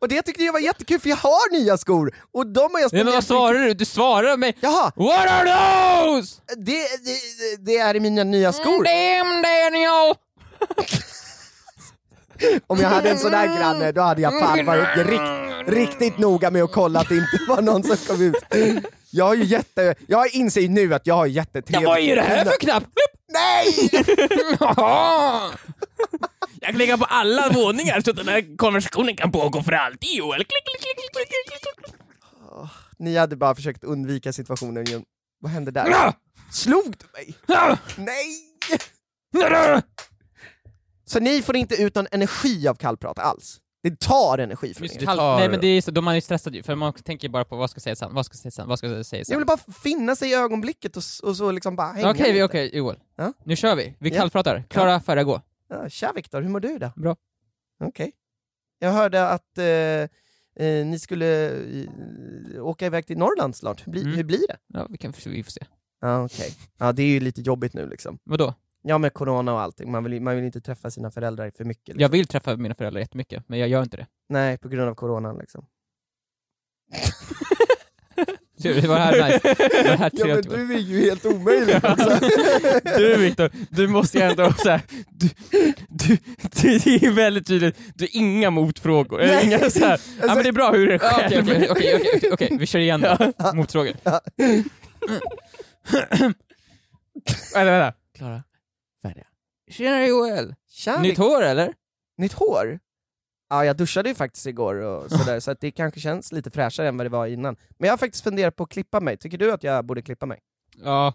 och det tyckte jag var jättekul för jag har nya skor, och de har jag Nej, men spenderat vad svarar du? Du svarar mig. Jaha, What are those? det, det, det är mina nya skor. Damn Daniel! (laughs) Om jag hade en sån där granne, då hade jag fan varit rikt, riktigt noga med att kolla att det inte var någon som kom ut. Jag har ju jätte, jag inser ju nu att jag har jättetrevligt. Vad är det här för knapp? Nej! (laughs) Jag klickar på alla våningar så att den här konversationen kan pågå för alltid Joel. Klick, klick, klick, klick, klick, klick. Ni hade bara försökt undvika situationen genom... Vad hände där? Ah! Slog du mig? Nej! Så ni får inte ut någon energi av kallprat alls? Det tar energi från Just er? det tar- Nej men det är så, då man är stressad ju, för man tänker bara på vad ska jag säga sen, vad ska jag säga sen, vad ska jag säga Jag sen. vill bara finna sig i ögonblicket och, s- och så liksom bara hänga Okej, vi- lite. okej Joel. Ja? Nu kör vi. Vi Ja. kallpratar. Klara, färdiga, gå. Ja, tja Viktor, hur mår du då? Bra. Okej. Jag hörde att eh, eh, ni skulle eh, åka iväg till Norrland snart, hur, bli, Mm. hur blir det? Ja, vi, kan, vi får se. Ja okej. Ja det är ju lite jobbigt nu liksom. Vadå? Ja med corona och allting, man vill, man vill inte träffa sina föräldrar för mycket. Liksom. Jag vill träffa mina föräldrar jättemycket, men jag gör inte det. Nej, på grund av coronan liksom. (laughs) Det var här nice. Det var här Ja men du är ju helt omöjlig också. (laughs) Du Viktor, du måste ju ändå såhär, du, du, du, det är väldigt tydligt, du har inga motfrågor, eller Nej. inga såhär, ja men det är bra hur det är Ja, själv. Okej, okej, okej, okej, okej, okej, vi kör igen då. Motfrågor. Vänta, vänta. Klara, färdiga. Tjena Joel! Tja, Nytt hår eller? Nytt hår? Ja, jag duschade ju faktiskt igår och (laughs) sådär, så att det kanske känns lite fräschare än vad det var innan. Men jag har faktiskt funderat på att klippa mig, tycker du att jag borde klippa mig? Ja.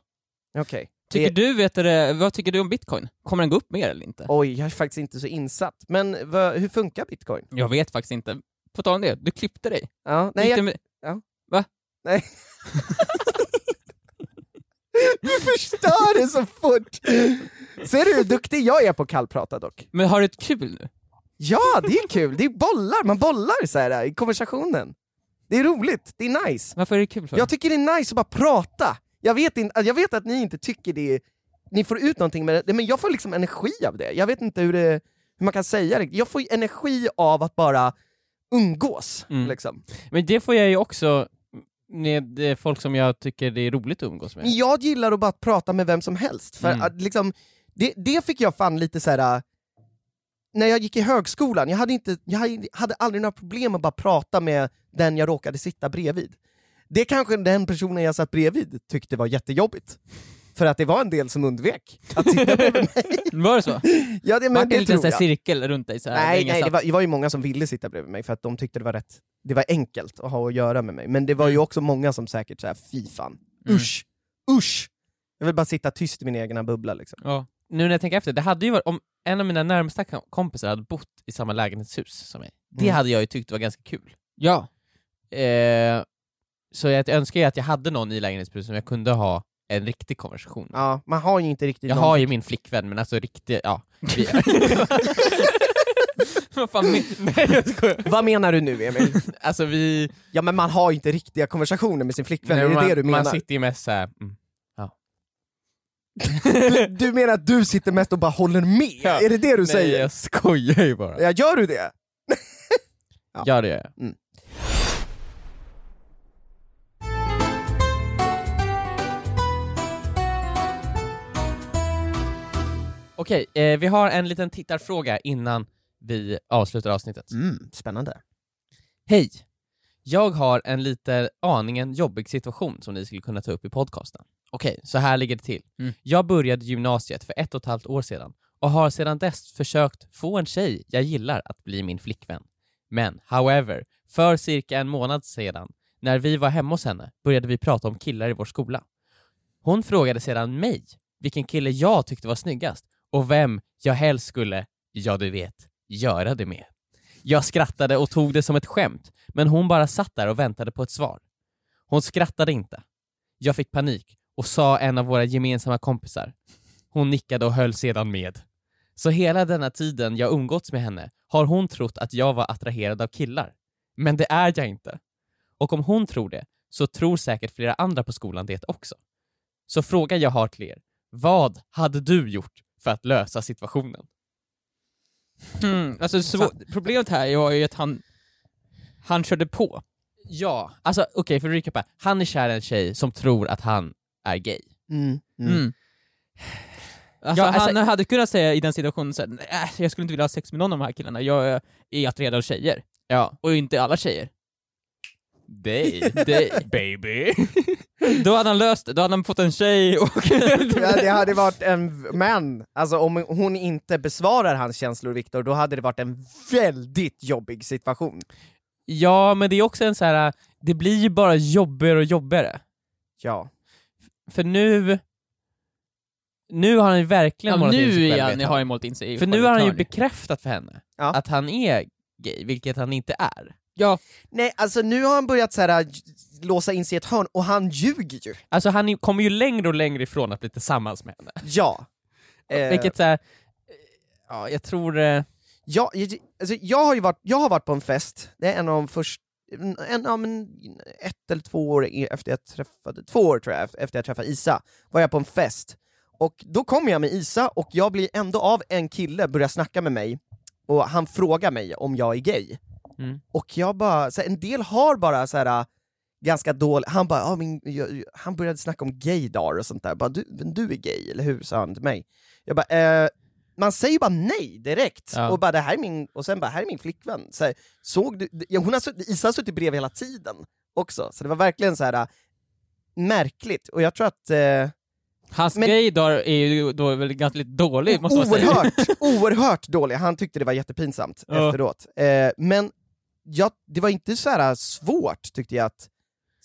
Okej. Tycker Det- du, vet du, vad tycker du om bitcoin? Kommer den gå upp mer eller inte? Oj, jag är faktiskt inte så insatt. Men vad- hur funkar bitcoin? Jag vet faktiskt inte. På tal om det, du klippte dig. Ja, nej, Gick jag, det med... nej. (laughs) du förstör det så fort! Ser du hur duktig jag är på kallprata dock? Men har du ett kul nu? Ja, det är kul! Det är bollar, man bollar så här i konversationen. Det är roligt, det är nice. Varför är det kul för? Jag tycker det är nice att bara prata. Jag vet, in, jag vet att ni inte tycker det, ni får ut någonting med det, men jag får liksom energi av det. Jag vet inte hur, det, hur man kan säga det. Jag får energi av att bara umgås. Mm. Liksom. Men det får jag ju också med eh, folk som jag tycker det är roligt att umgås med. Men jag gillar att bara prata med vem som helst, för Mm. att liksom, det, det fick jag fan lite så här. När jag gick i högskolan, jag hade, inte, jag hade- hade aldrig några problem att bara prata med den jag råkade sitta bredvid. Det kanske den personen jag satt bredvid tyckte var jättejobbigt. För att det var en del som undvek att sitta bredvid (laughs) mig. Var det så? Ja, det, men Vart det det en sån cirkel runt dig så här, Nej, nej det, var, det var ju många som ville sitta bredvid mig för att de tyckte det var rätt, det var enkelt att ha att göra med mig. Men det var ju också många som säkert såhär, fy fan, Mm. usch, usch! Jag vill bara sitta tyst i min egna bubbla liksom. Ja. Nu när jag tänker efter, det hade ju varit, om en av mina närmsta kom- kompisar hade bott i samma lägenhetshus som mig, det Mm. hade jag ju tyckt var ganska kul. Ja. Eh, så jag önskar ju att jag hade någon i lägenhetshuset som jag kunde ha en riktig konversation. Ja, man har ju inte riktigt Jag någon... har ju min flickvän, men alltså riktigt, ja. (laughs) (laughs) Vad fan men... nej. Vad menar du nu Emil? Alltså vi... ja men man har ju inte riktiga konversationer med sin flickvän, nej, är det man, det du menar? Man sitter ju mest såhär, mm. Du menar att du sitter mest och bara håller med? Ja. Är det det du nej säger? jag skojar ju bara. Ja, gör du det? (laughs) Ja. Ja det gör jag. Mm. Okej, eh, vi har en liten tittarfråga innan vi avslutar avsnittet. Mm, spännande. Hej! Jag har en lite aningen jobbig situation som ni skulle kunna ta upp i podcasten. Okej, så här ligger det till. Mm. Jag började gymnasiet för ett och ett halvt år sedan och har sedan dess försökt få en tjej jag gillar att bli min flickvän. Men, however, för cirka en månad sedan, när vi var hemma hos henne, började vi prata om killar i vår skola. Hon frågade sedan mig vilken kille jag tyckte var snyggast och vem jag helst skulle, ja du vet, göra det med. Jag skrattade och tog det som ett skämt, men hon bara satt där och väntade på ett svar. Hon skrattade inte. Jag fick panik och sa en av våra gemensamma kompisar. Hon nickade och höll sedan med. Så hela denna tiden jag umgåtts med henne har hon trott att jag var attraherad av killar. Men det är jag inte. Och om hon tror det, så tror säkert flera andra på skolan det också. Så frågan jag har till er, vad hade du gjort för att lösa situationen? Mm, alltså så, problemet här var ju att han, han körde på. Ja, alltså okej för att recapa, han är kär i en tjej som tror att han är gay. Mm, mm. Mm. Alltså, Ja, alltså- han hade kunnat säga i den situationen så här, "Nej, jag skulle inte vilja ha sex med någon av de här killarna, jag är attraherad av tjejer. Ja. Och inte alla tjejer. Dig, (laughs) dig, baby. (laughs) Då hade han löst det, då hade han fått en tjej och... (laughs) Ja, det hade varit en, men alltså om hon inte besvarar hans känslor Viktor, då hade det varit en väldigt jobbig situation. Ja, men det är också en så här. det blir ju bara jobbigare och jobbigare. Ja. För nu, nu har han ju verkligen Ja, målat in sig nu själv igen ett har hörn. han målat in sig För nu har han ju bekräftat för henne Ja. att han är gay, vilket han inte är. Ja, Nej, alltså nu har han börjat så här, j- låsa in sig i ett hörn, och han ljuger ju. Alltså han är- kommer ju längre och längre ifrån att bli tillsammans med henne. Ja. Eh, Vilket såhär, ja jag tror... Eh, Ja, jag, alltså, jag, har ju varit, jag har varit på en fest, det är en av de första, en, ja, men ett eller två år e- efter jag träffade, två år tror jag, efter jag träffade Isa, var jag på en fest. Och då kommer jag med Isa, och jag blir ändå av en kille börjar snacka med mig, och han frågar mig om jag är gay. Mm. Och jag bara, så här, en del har bara så här ganska dålig, han bara, ah, min, jag, han började snacka om gaydar och sånt där, bara, du, du är gay, eller hur? sa han till mig. Jag bara, eh, man säger bara nej direkt, Ja. och, bara, det här är min, och sen bara, här är min flickvän. Så här, såg du, ja, hon har suttit, Isa har suttit bredvid hela tiden också, så det var verkligen så här äh, märkligt, och jag tror att eh, Hans Men- gaydar är ju då väl ganska lite dålig, måste man säga. oerhört, (laughs) oerhört dålig, han tyckte det var jättepinsamt Ja. efteråt. Eh, men ja, det var inte så här svårt tyckte jag att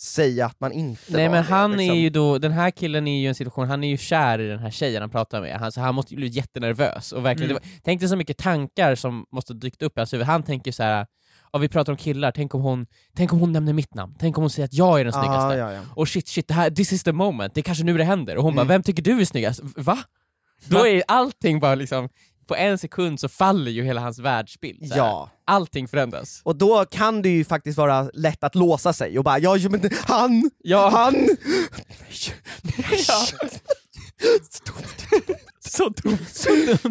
säga att man inte Nej var men det, han liksom. är ju då, den här killen är ju en situation, han är ju kär i den här tjejen han pratar med, han, så han måste ju bli jättenervös och verkligen, Mm. det var, tänk dig så mycket tankar som måste dykt upp i hans huvud, han tänker så här. Ja, vi pratar om killar, tänk om, hon, tänk om hon nämner mitt namn, tänk om hon säger att jag är den snyggaste. Ah, ja, ja. Och shit, shit, det här, this is the moment, det är kanske nu det händer. Och hon Mm. bara, vem tycker du är snyggast? Va? Då är allting bara liksom, på en sekund så faller ju hela hans världsbild. så ja. Allting förändras. Och då kan det ju faktiskt vara lätt att låsa sig och bara ja, men han, Ja. han! (laughs) Ja. Så dumt.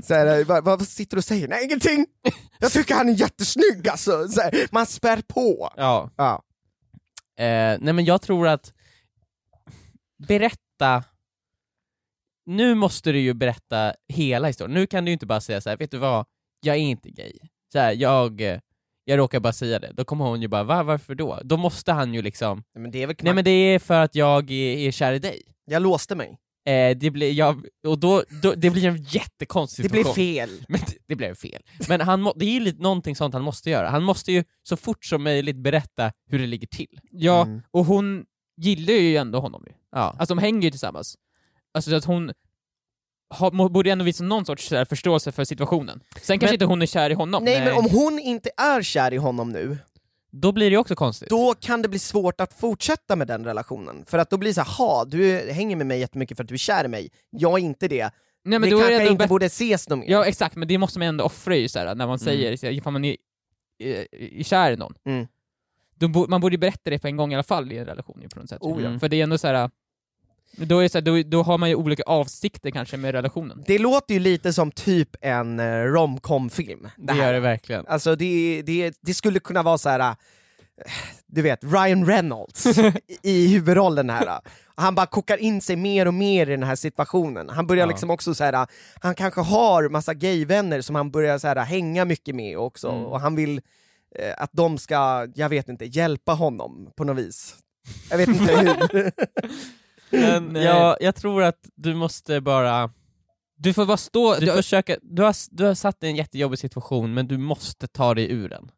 Så här, vad, vad sitter du och säger? Nej ingenting! Jag tycker han är jättesnygg alltså! Så här, man spär på. Ja. Ja. Eh, nej men jag tror att, berätta, nu måste du ju berätta hela historien, nu kan du ju inte bara säga så här, vet du vad, jag är inte gay. Så här, jag, jag råkar bara säga det, då kommer hon ju bara, Va, varför då? Då måste han ju liksom, Nej, men det är väl nej men det är för att jag är, är kär i dig. Jag låste mig. Eh, det blir, jag, och då, då, det blir en jättekonstig Det blev fel. (laughs) Men det, det blev fel. Men han må, det är ju lite någonting sånt han måste göra. Han måste ju så fort som möjligt berätta hur det ligger till. Ja, Mm. och hon gillar ju ändå honom ju. Ja. Alltså de hänger ju tillsammans. Alltså så att hon har, borde ändå visa någon sorts här, förståelse för situationen. Sen kanske Men- inte hon är kär i honom. Nej, men om hon inte är kär i honom nu, Då blir det också konstigt. då kan det bli svårt att fortsätta med den relationen. För att då blir det så ha du hänger med mig jättemycket för att du är kär i mig, jag är inte det. Nej, men är kanske det inte borde ses någon. Ja exakt, men det måste man ändå offra ju såhär, när man säger, så här, ifall man är, är, är kär i någon. Mm. Bo, man borde berätta det på en gång i alla fall i en relation på något sätt. Oh, ja. För det är ändå så här. Då, är det så här, då, då har man ju olika avsikter kanske med relationen. Det låter ju lite som typ en eh, romcom-film. det gör det verkligen. Alltså det, det, det skulle kunna vara så här. eh, du vet, Ryan Reynolds (laughs) i, i huvudrollen här. Han bara kokar in sig mer och mer i den här situationen. Han börjar Ja. liksom också så här. han kanske har massa gayvänner som han börjar så här, hänga mycket med också, Mm. och han vill eh, att de ska, jag vet inte, hjälpa honom på något vis. Jag vet inte hur. (laughs) Men (laughs) jag, jag tror att du måste bara, Du får bara stå, du, du, försöka, du, har, du har satt dig i en jättejobbig situation men du måste ta dig ur den.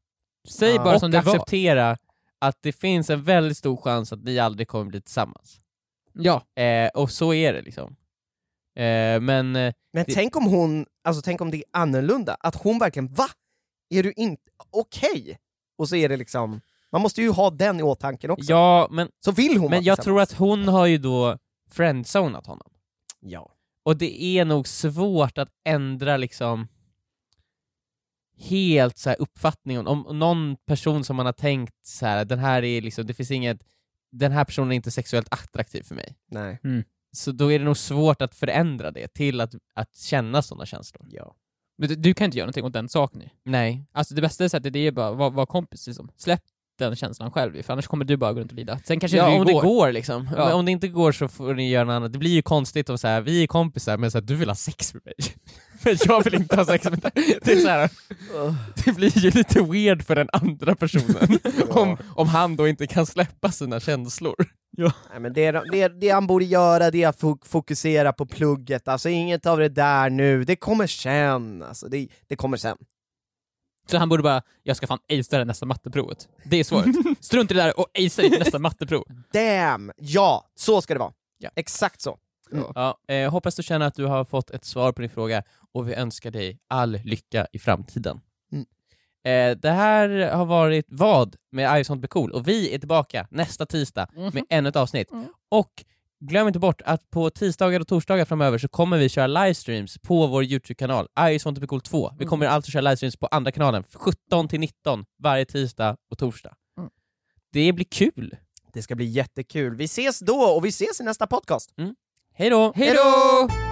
säg Ja. bara och som det var. acceptera att det finns en väldigt stor chans att ni aldrig kommer bli tillsammans. Ja, Eh, och så är det liksom. Eh, men eh, Men Det- tänk om hon, alltså tänk om det är annorlunda, att hon verkligen va? Är du inte, okej? Och så är det liksom, man måste ju ha den i åtanke också. ja, men, Så vill hon men jag tror att hon har ju då friendzonat honom. Ja. Och det är nog svårt att ändra liksom helt så här uppfattning om, om någon person som man har tänkt så här, den här är liksom, det finns inget, den här personen är inte sexuellt attraktiv för mig. Nej. Så då är det nog svårt att förändra det till att, att känna sådana känslor. Ja. men du, du kan inte göra någonting åt den saken nu. Nej. Alltså det bästa sättet det är bara att vara, vara kompis liksom. Släpp den känslan själv för annars kommer du bara gå runt och lida. Sen kanske Ja, det om går. det går liksom. Ja. Men om det inte går så får ni göra något annat. Det blir ju konstigt om så här, vi är kompisar men så här, du vill ha sex med mig. (laughs) men jag vill inte ha sex med dig. Det, är så här, (laughs) det blir ju lite weird för den andra personen (laughs) om, om han då inte kan släppa sina känslor. Nej, men det, det, det han borde göra det är att fok- fokusera på plugget, alltså inget av det där nu, det kommer sen. Alltså, det, det kommer sen. Så han borde bara, jag ska fan acea det nästa matteprovet. Det är svårt. (laughs) Strunt i det där och acea ditt nästa matteprov. Damn! Ja, så ska det vara. Ja. Exakt så. Ja, eh, hoppas du känner att du har fått ett svar på din fråga och vi önskar dig all lycka i framtiden. Mm. Eh, det här har varit Vad med I sånt blir cool och vi är tillbaka nästa tisdag med ännu ett avsnitt. Och glöm inte bort att på tisdagar och torsdagar framöver så kommer vi köra livestreams på vår Youtube-kanal, I sånt blir cool 2. Vi kommer alltså köra livestreams på andra kanalen 17 till 19 varje tisdag och torsdag. Mm. Det blir kul! Det ska bli jättekul. Vi ses då, och vi ses i nästa podcast. Hej då! Hej då!